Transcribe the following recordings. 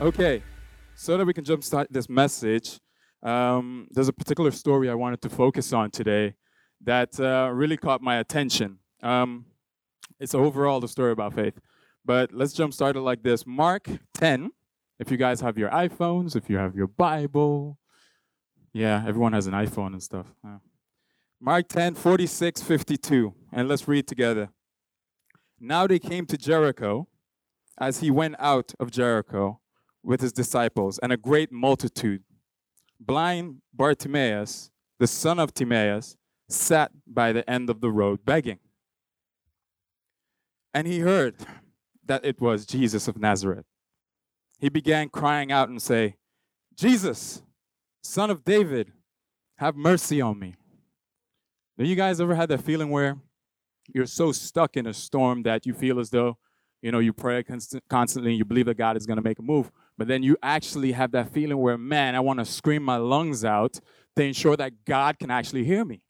Okay, so that we can jumpstart this message, um, there's a particular story I wanted to focus on today that uh, really caught my attention. Um, it's overall the story about faith, but let's jumpstart it like this Mark 10, if you guys have your iPhones, if you have your Bible, yeah, everyone has an iPhone and stuff. Uh, Mark 10, 46, 52, and let's read together. Now they came to Jericho as he went out of Jericho with his disciples and a great multitude. Blind Bartimaeus, the son of Timaeus, sat by the end of the road begging. And he heard that it was Jesus of Nazareth. He began crying out and say, Jesus, son of David, have mercy on me. Have you guys ever had that feeling where you're so stuck in a storm that you feel as though, you know, you pray const- constantly and you believe that God is going to make a move, but then you actually have that feeling where, man, I want to scream my lungs out to ensure that God can actually hear me.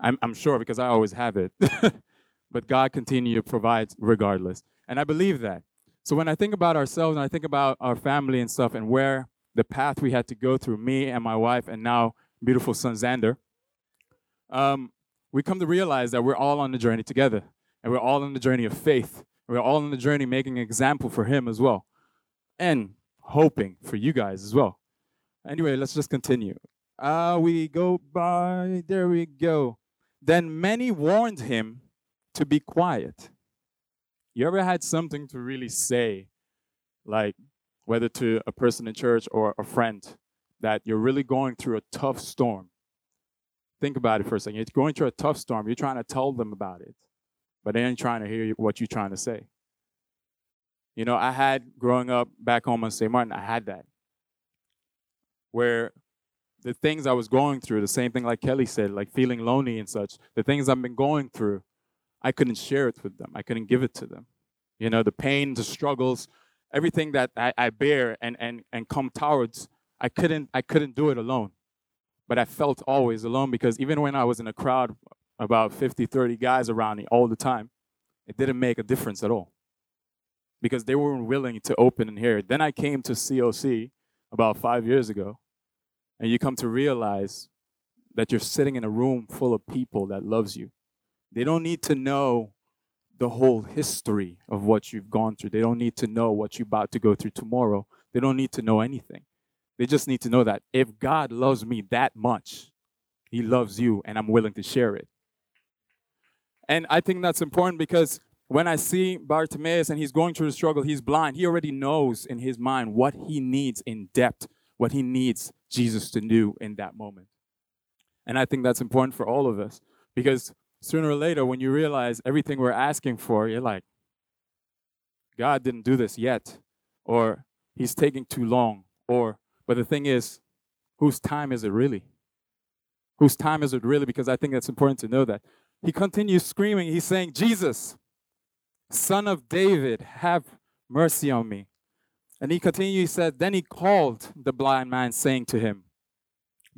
I'm, I'm sure because I always have it. but God continue to provide regardless. And I believe that. So when I think about ourselves and I think about our family and stuff and where the path we had to go through, me and my wife, and now beautiful son Xander, um, we come to realize that we're all on the journey together. And we're all on the journey of faith. We're all on the journey making an example for him as well and hoping for you guys as well. Anyway, let's just continue. Uh, we go by, there we go. Then many warned him to be quiet. You ever had something to really say, like whether to a person in church or a friend, that you're really going through a tough storm? Think about it for a second. You're going through a tough storm. You're trying to tell them about it, but they ain't trying to hear what you're trying to say. You know, I had growing up back home in St. Martin, I had that. Where the things I was going through, the same thing like Kelly said, like feeling lonely and such, the things I've been going through, I couldn't share it with them. I couldn't give it to them. You know, the pain, the struggles, everything that I, I bear and, and, and come towards, I couldn't I couldn't do it alone. But I felt always alone because even when I was in a crowd about 50, 30 guys around me all the time, it didn't make a difference at all because they weren't willing to open and hear. Then I came to COC about five years ago, and you come to realize that you're sitting in a room full of people that loves you. They don't need to know the whole history of what you've gone through. They don't need to know what you're about to go through tomorrow. They don't need to know anything. They just need to know that if God loves me that much, He loves you, and I'm willing to share it. And I think that's important because when I see Bartimaeus and he's going through the struggle, he's blind. He already knows in his mind what he needs in depth, what he needs Jesus to do in that moment. And I think that's important for all of us because sooner or later, when you realize everything we're asking for, you're like, God didn't do this yet, or He's taking too long, or, but the thing is, whose time is it really? Whose time is it really? Because I think that's important to know that. He continues screaming, he's saying, Jesus, Son of David, have mercy on me. And he continued, he said, Then he called the blind man, saying to him,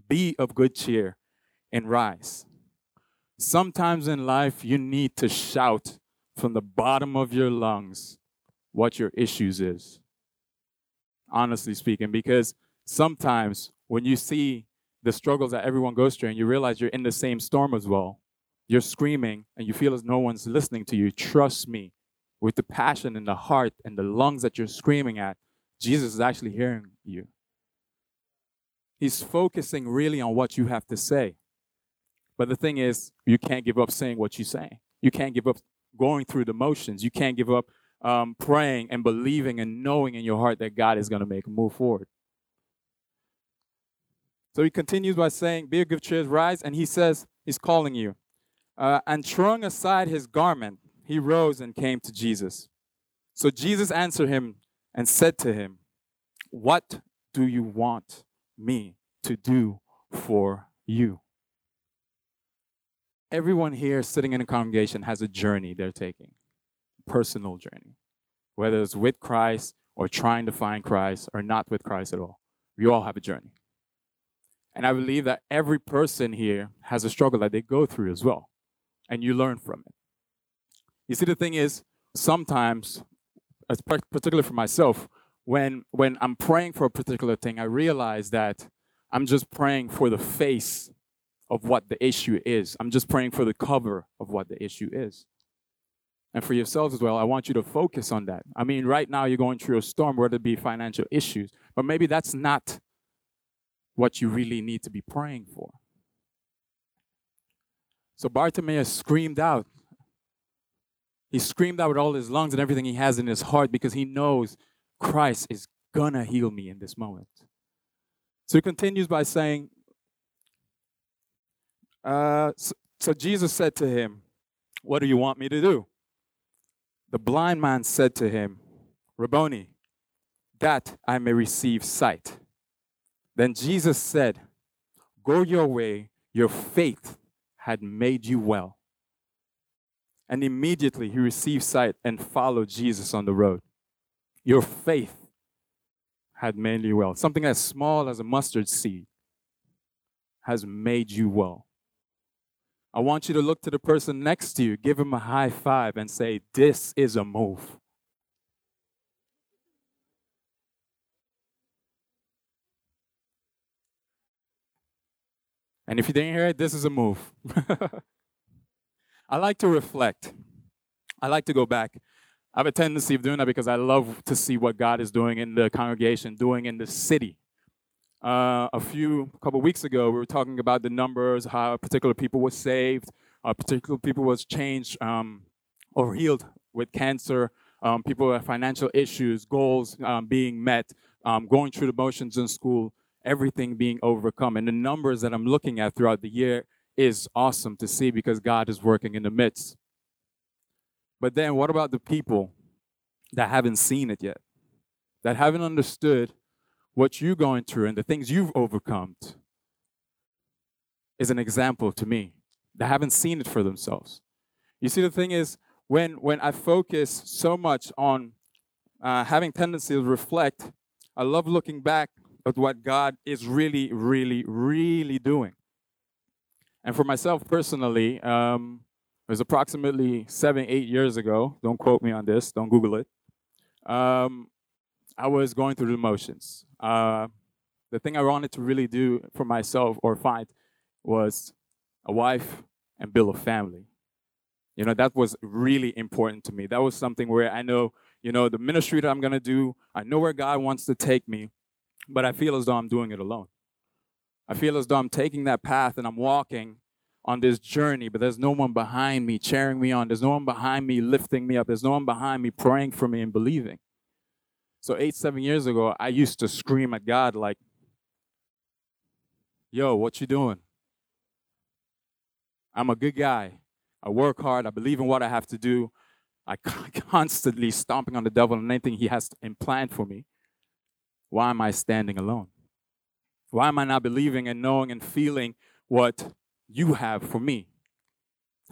Be of good cheer and rise. Sometimes in life, you need to shout from the bottom of your lungs what your issues is. Honestly speaking, because sometimes when you see the struggles that everyone goes through and you realize you're in the same storm as well, you're screaming and you feel as no one's listening to you. Trust me, with the passion and the heart and the lungs that you're screaming at, Jesus is actually hearing you. He's focusing really on what you have to say. But the thing is, you can't give up saying what you're saying. You can't give up going through the motions. You can't give up um, praying and believing and knowing in your heart that God is going to make a move forward. So he continues by saying, Be of good cheer, rise. And he says, He's calling you. Uh, and throwing aside his garment, he rose and came to Jesus. So Jesus answered him and said to him, What do you want me to do for you? Everyone here sitting in a congregation has a journey they're taking, personal journey, whether it's with Christ or trying to find Christ or not with Christ at all. We all have a journey. And I believe that every person here has a struggle that they go through as well, and you learn from it. You see, the thing is, sometimes, particularly for myself, when when I'm praying for a particular thing, I realize that I'm just praying for the face of what the issue is. I'm just praying for the cover of what the issue is. And for yourselves as well, I want you to focus on that. I mean, right now you're going through a storm, whether it be financial issues, but maybe that's not what you really need to be praying for. So Bartimaeus screamed out. He screamed out with all his lungs and everything he has in his heart because he knows Christ is gonna heal me in this moment. So he continues by saying, uh, so, so Jesus said to him, What do you want me to do? The blind man said to him, Rabboni, that I may receive sight. Then Jesus said, Go your way, your faith had made you well. And immediately he received sight and followed Jesus on the road. Your faith had made you well. Something as small as a mustard seed has made you well. I want you to look to the person next to you, give him a high five, and say, This is a move. And if you didn't hear it, this is a move. I like to reflect. I like to go back. I have a tendency of doing that because I love to see what God is doing in the congregation, doing in the city. Uh, a few a couple weeks ago, we were talking about the numbers, how particular people were saved, uh, particular people was changed um, or healed with cancer, um, people with financial issues, goals um, being met, um, going through the motions in school, everything being overcome. And the numbers that I'm looking at throughout the year is awesome to see because God is working in the midst. But then, what about the people that haven't seen it yet, that haven't understood what you're going through and the things you've overcome is an example to me. They haven't seen it for themselves. You see, the thing is, when, when I focus so much on uh, having tendency to reflect, I love looking back at what God is really, really, really doing. And for myself personally, um, it was approximately seven, eight years ago. Don't quote me on this, don't Google it. Um, I was going through the motions. Uh, the thing I wanted to really do for myself or find was a wife and build a family. You know, that was really important to me. That was something where I know, you know, the ministry that I'm going to do, I know where God wants to take me, but I feel as though I'm doing it alone. I feel as though I'm taking that path and I'm walking on this journey, but there's no one behind me cheering me on. There's no one behind me lifting me up. There's no one behind me praying for me and believing. So eight, seven years ago, I used to scream at God like, yo, what you doing? I'm a good guy. I work hard. I believe in what I have to do. I constantly stomping on the devil and anything he has to implant for me. Why am I standing alone? Why am I not believing and knowing and feeling what you have for me?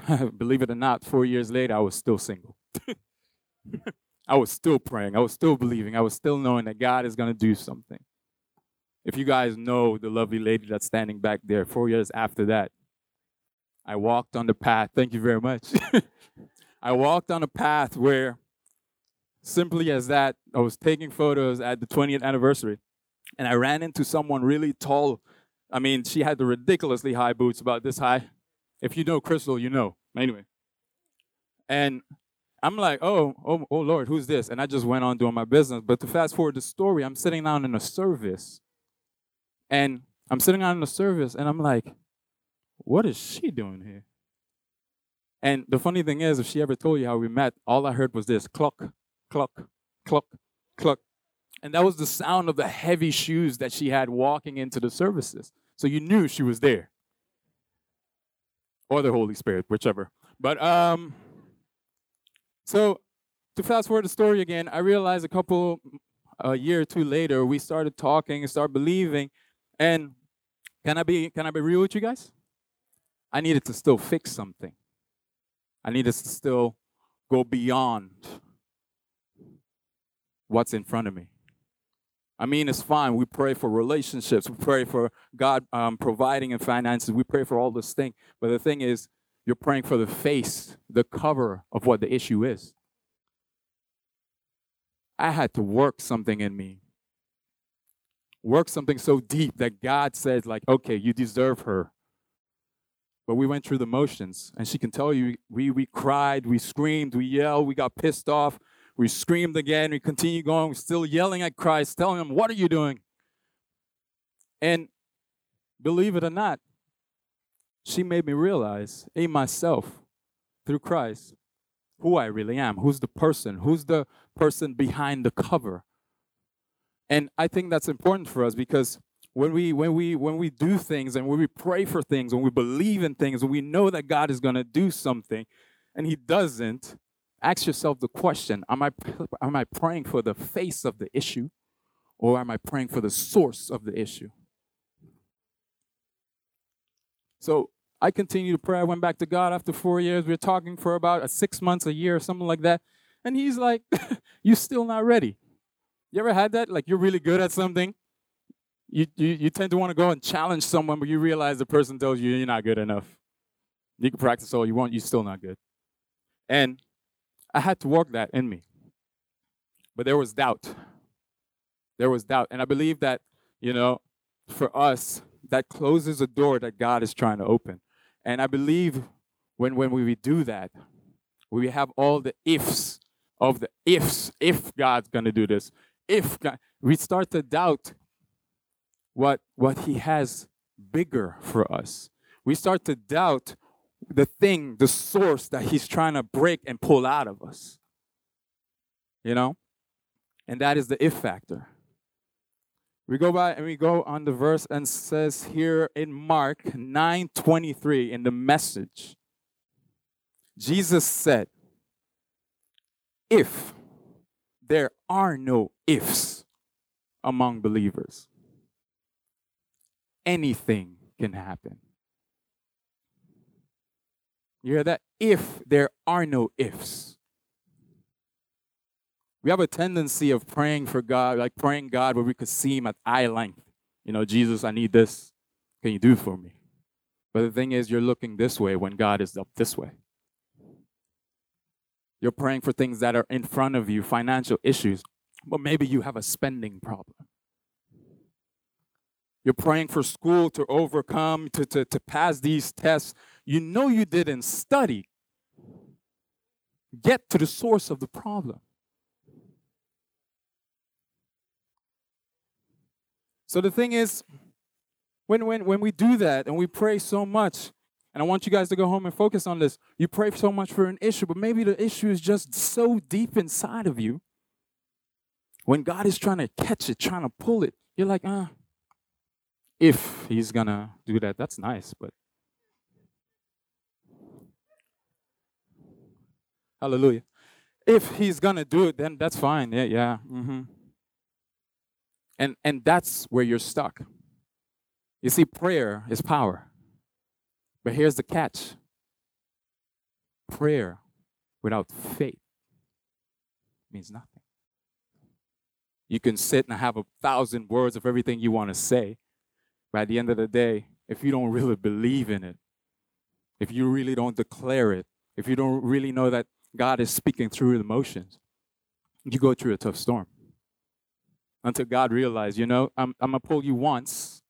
Believe it or not, four years later, I was still single. I was still praying. I was still believing. I was still knowing that God is going to do something. If you guys know the lovely lady that's standing back there, four years after that, I walked on the path. Thank you very much. I walked on a path where, simply as that, I was taking photos at the 20th anniversary, and I ran into someone really tall. I mean, she had the ridiculously high boots, about this high. If you know Crystal, you know. Anyway. And I'm like, oh, oh, oh Lord, who's this? And I just went on doing my business. But to fast forward the story, I'm sitting down in a service. And I'm sitting down in a service and I'm like, what is she doing here? And the funny thing is, if she ever told you how we met, all I heard was this cluck, cluck, cluck, cluck. And that was the sound of the heavy shoes that she had walking into the services. So you knew she was there. Or the Holy Spirit, whichever. But um so to fast forward the story again, I realized a couple, a year or two later, we started talking and started believing. And can I be can I be real with you guys? I needed to still fix something. I needed to still go beyond what's in front of me. I mean, it's fine. We pray for relationships. We pray for God um, providing and finances. We pray for all this thing. But the thing is, you're praying for the face, the cover of what the issue is. I had to work something in me. Work something so deep that God says, like, okay, you deserve her. But we went through the motions, and she can tell you we, we cried, we screamed, we yelled, we got pissed off, we screamed again, we continued going, we're still yelling at Christ, telling him, What are you doing? And believe it or not, she made me realize in myself, through Christ, who I really am, who's the person, who's the person behind the cover. And I think that's important for us because when we when we when we do things and when we pray for things when we believe in things and we know that God is going to do something and he doesn't ask yourself the question am I am I praying for the face of the issue or am I praying for the source of the issue? So I continued to pray. I went back to God after 4 years. We were talking for about a 6 months a year or something like that. And he's like you're still not ready. You ever had that? Like you're really good at something. You, you, you tend to want to go and challenge someone, but you realize the person tells you you're not good enough. You can practice all you want, you're still not good. And I had to work that in me. But there was doubt. There was doubt. And I believe that, you know, for us, that closes a door that God is trying to open. And I believe when, when we do that, we have all the ifs of the ifs, if God's going to do this, if God, we start to doubt what, what He has bigger for us. We start to doubt the thing, the source that He's trying to break and pull out of us. You know? And that is the if factor. We go by and we go on the verse and says here in Mark 9:23 in the message. Jesus said, if there are no ifs among believers, anything can happen. You hear that? If there are no ifs. We have a tendency of praying for God, like praying God where we could see Him at eye length. You know, Jesus, I need this. Can you do it for me? But the thing is, you're looking this way when God is up this way. You're praying for things that are in front of you, financial issues, but maybe you have a spending problem. You're praying for school to overcome, to, to, to pass these tests. You know you didn't study. Get to the source of the problem. So the thing is, when, when, when we do that and we pray so much, and I want you guys to go home and focus on this. You pray so much for an issue, but maybe the issue is just so deep inside of you. When God is trying to catch it, trying to pull it, you're like, ah, if he's gonna do that, that's nice, but hallelujah. If he's gonna do it, then that's fine. Yeah, yeah. Mm-hmm. And and that's where you're stuck. You see, prayer is power. But here's the catch prayer without faith means nothing. You can sit and have a thousand words of everything you want to say, by the end of the day, if you don't really believe in it, if you really don't declare it, if you don't really know that God is speaking through the motions, you go through a tough storm. Until God realizes, you know, I'm, I'm going to pull you once,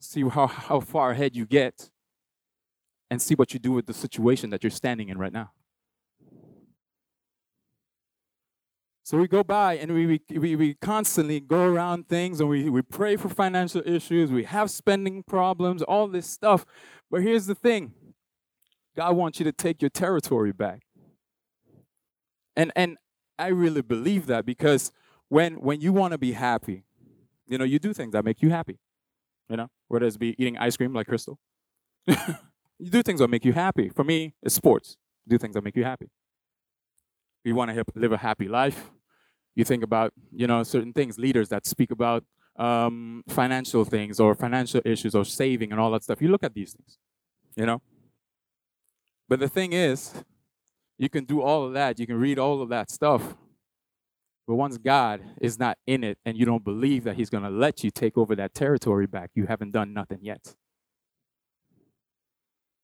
see how, how far ahead you get, and see what you do with the situation that you're standing in right now. So we go by and we, we, we constantly go around things and we, we pray for financial issues, we have spending problems, all this stuff. But here's the thing God wants you to take your territory back. And, and I really believe that because when, when you want to be happy, you know, you do things that make you happy. You know, whether it's be eating ice cream like Crystal. you do things that make you happy. For me, it's sports. Do things that make you happy. You want to live a happy life, you think about you know certain things leaders that speak about um, financial things or financial issues or saving and all that stuff you look at these things you know but the thing is you can do all of that you can read all of that stuff but once god is not in it and you don't believe that he's going to let you take over that territory back you haven't done nothing yet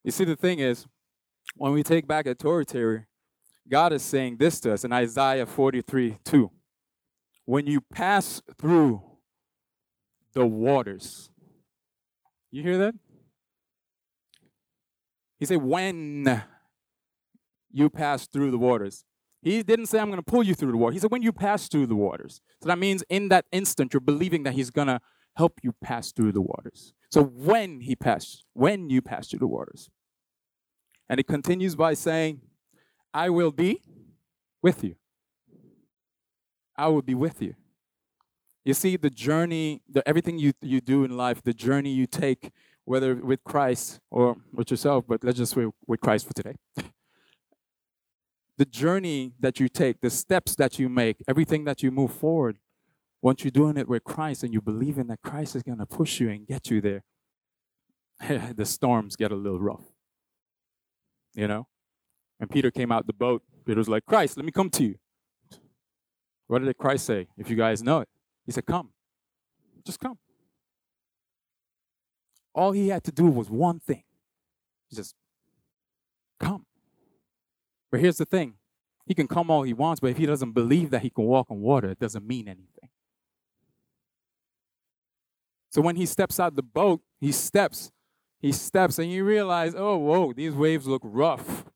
you see the thing is when we take back a territory god is saying this to us in isaiah 43 2 when you pass through the waters. You hear that? He said, when you pass through the waters. He didn't say, I'm going to pull you through the water. He said, when you pass through the waters. So that means in that instant, you're believing that He's going to help you pass through the waters. So when He passed, when you pass through the waters. And it continues by saying, I will be with you. I will be with you. You see, the journey, the, everything you, you do in life, the journey you take, whether with Christ or with yourself, but let's just with, with Christ for today. the journey that you take, the steps that you make, everything that you move forward, once you're doing it with Christ and you believe in that Christ is going to push you and get you there, the storms get a little rough. You know? And Peter came out the boat, Peter was like, Christ, let me come to you. What did Christ say? If you guys know it, he said, Come. Just come. All he had to do was one thing. Just come. But here's the thing he can come all he wants, but if he doesn't believe that he can walk on water, it doesn't mean anything. So when he steps out the boat, he steps, he steps, and you realize, oh, whoa, these waves look rough.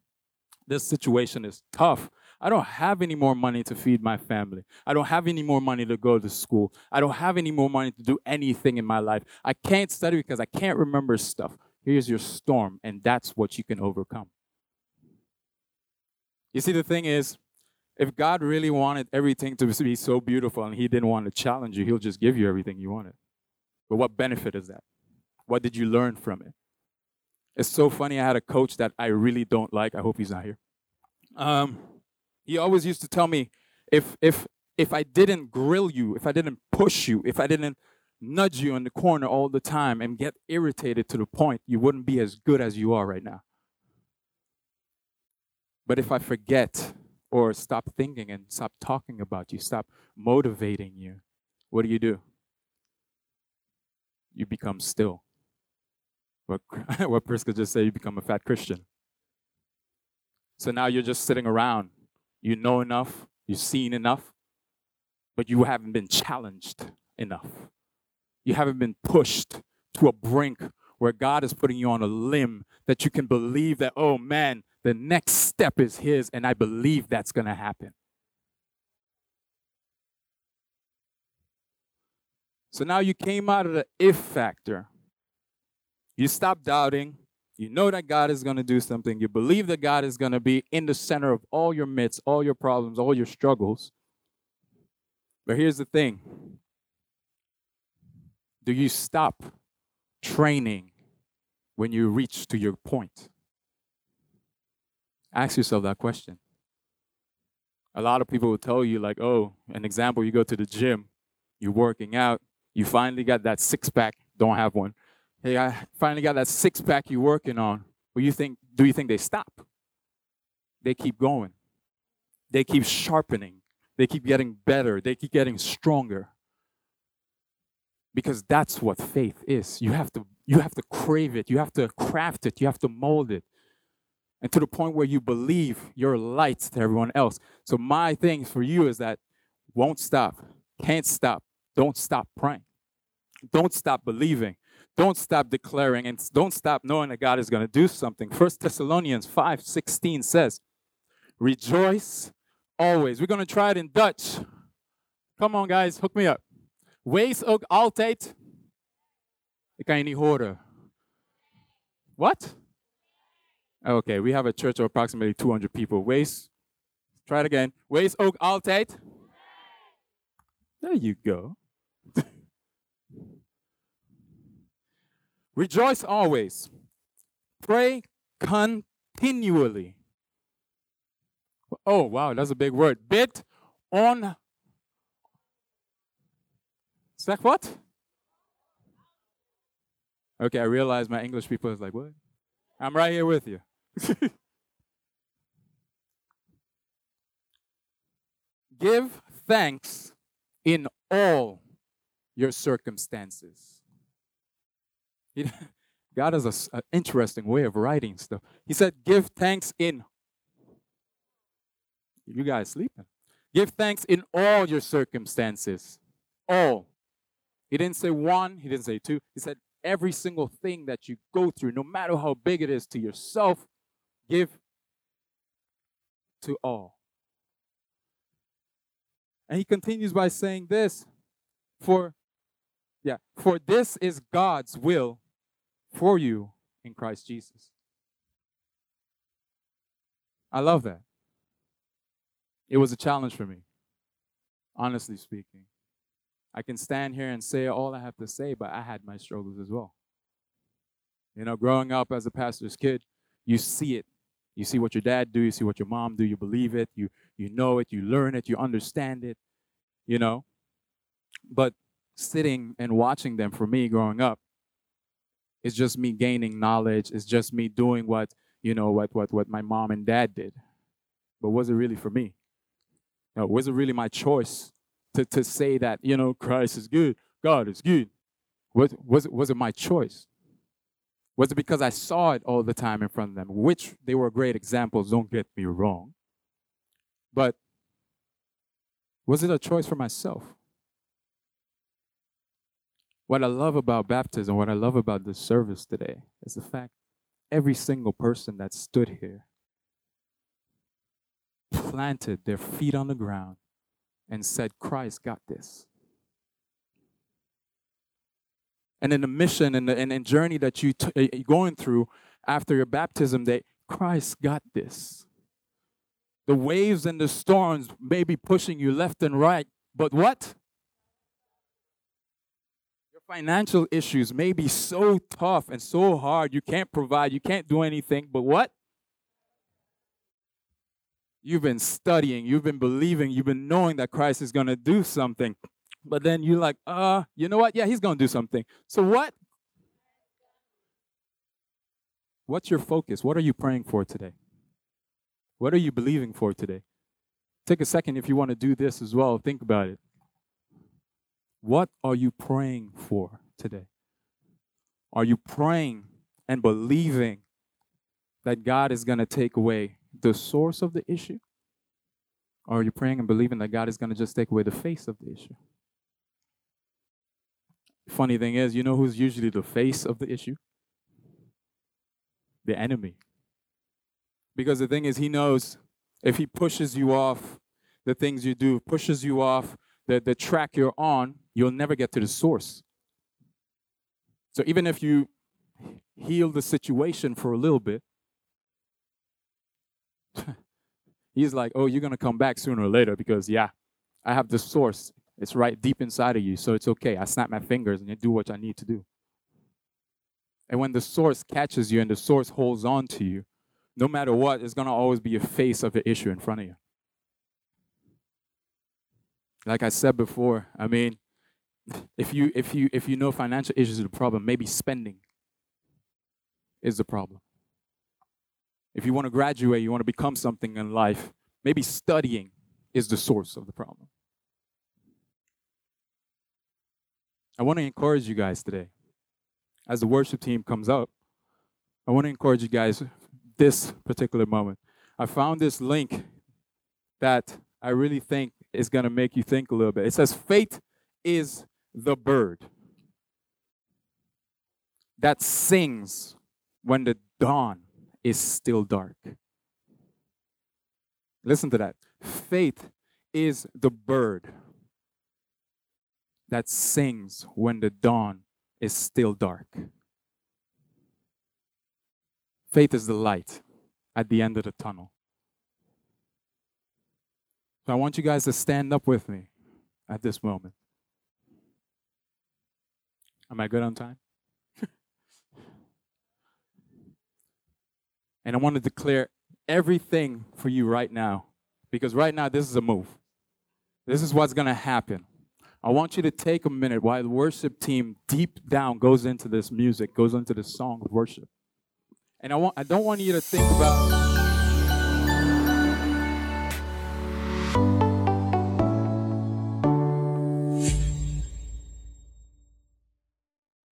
This situation is tough. I don't have any more money to feed my family. I don't have any more money to go to school. I don't have any more money to do anything in my life. I can't study because I can't remember stuff. Here's your storm, and that's what you can overcome. You see, the thing is, if God really wanted everything to be so beautiful and He didn't want to challenge you, He'll just give you everything you wanted. But what benefit is that? What did you learn from it? It's so funny. I had a coach that I really don't like. I hope he's not here. Um, he always used to tell me, if if if I didn't grill you, if I didn't push you, if I didn't nudge you in the corner all the time and get irritated to the point you wouldn't be as good as you are right now. But if I forget or stop thinking and stop talking about you, stop motivating you, what do you do? You become still. What, what Priska just said, you become a fat Christian. So now you're just sitting around. You know enough, you've seen enough, but you haven't been challenged enough. You haven't been pushed to a brink where God is putting you on a limb that you can believe that, oh man, the next step is His, and I believe that's going to happen. So now you came out of the if factor. You stop doubting. You know that God is going to do something. You believe that God is going to be in the center of all your myths, all your problems, all your struggles. But here's the thing Do you stop training when you reach to your point? Ask yourself that question. A lot of people will tell you, like, oh, an example, you go to the gym, you're working out, you finally got that six pack, don't have one. Hey, I finally got that six pack you're working on. Well, you think, do you think they stop? They keep going. They keep sharpening. They keep getting better. They keep getting stronger. Because that's what faith is. You have to you have to crave it. You have to craft it. You have to mold it and to the point where you believe you're light to everyone else. So my thing for you is that won't stop, can't stop, don't stop praying, don't stop believing, don't stop declaring, and don't stop knowing that God is going to do something. First Thessalonians 5 16 says, Rejoice always. We're going to try it in Dutch. Come on, guys, hook me up. Wees ook altijd. Ik kan je niet horen. What? Okay, we have a church of approximately 200 people. Wees, try it again. Wees ook altijd. There you go. Rejoice always. Pray continually. Oh, wow, that's a big word. Bid on. Zeg what? Okay, I realize my English people is like, what? I'm right here with you. Give thanks in all your circumstances. God has an interesting way of writing stuff. He said, Give thanks in. You guys sleeping? Give thanks in all your circumstances. All. He didn't say one, he didn't say two. He said every single thing that you go through, no matter how big it is to yourself, give to all. And he continues by saying this for yeah, for this is God's will for you in Christ Jesus. I love that. It was a challenge for me, honestly speaking. I can stand here and say all I have to say, but I had my struggles as well. You know, growing up as a pastor's kid, you see it. You see what your dad do, you see what your mom do, you believe it, you you know it, you learn it, you understand it, you know. But sitting and watching them for me growing up, it's just me gaining knowledge, it's just me doing what, you know, what what what my mom and dad did. But was it really for me? No, was it really my choice to, to say that, you know, Christ is good, God is good? Was, was, it, was it my choice? Was it because I saw it all the time in front of them, which they were great examples, don't get me wrong. But was it a choice for myself? What I love about baptism, what I love about this service today, is the fact every single person that stood here planted their feet on the ground and said, Christ got this. And in the mission and the and, and journey that you t- you're going through after your baptism, that Christ got this. The waves and the storms may be pushing you left and right, but what? Your financial issues may be so tough and so hard, you can't provide, you can't do anything, but what? You've been studying, you've been believing, you've been knowing that Christ is going to do something. But then you're like, uh, you know what? Yeah, he's going to do something. So what? What's your focus? What are you praying for today? What are you believing for today? Take a second if you want to do this as well. Think about it. What are you praying for today? Are you praying and believing that God is going to take away the source of the issue? Or are you praying and believing that God is going to just take away the face of the issue? Funny thing is, you know who's usually the face of the issue? The enemy. Because the thing is, he knows if he pushes you off the things you do, pushes you off the, the track you're on, you'll never get to the source. So even if you heal the situation for a little bit, he's like, oh, you're going to come back sooner or later because, yeah, I have the source. It's right deep inside of you, so it's okay. I snap my fingers and I do what I need to do. And when the source catches you and the source holds on to you, no matter what, it's going to always be a face of the issue in front of you. Like I said before, I mean, if you if you if you know financial issues are the problem, maybe spending is the problem. If you want to graduate, you want to become something in life, maybe studying is the source of the problem. I want to encourage you guys today. As the worship team comes up, I want to encourage you guys this particular moment. I found this link that I really think is going to make you think a little bit. It says, Faith is the bird that sings when the dawn is still dark. Listen to that. Faith is the bird that sings when the dawn is still dark. Faith is the light at the end of the tunnel. So I want you guys to stand up with me at this moment. Am I good on time? And I want to declare everything for you right now. Because right now, this is a move. This is what's going to happen. I want you to take a minute while the worship team deep down goes into this music, goes into this song of worship. And I want I don't want you to think about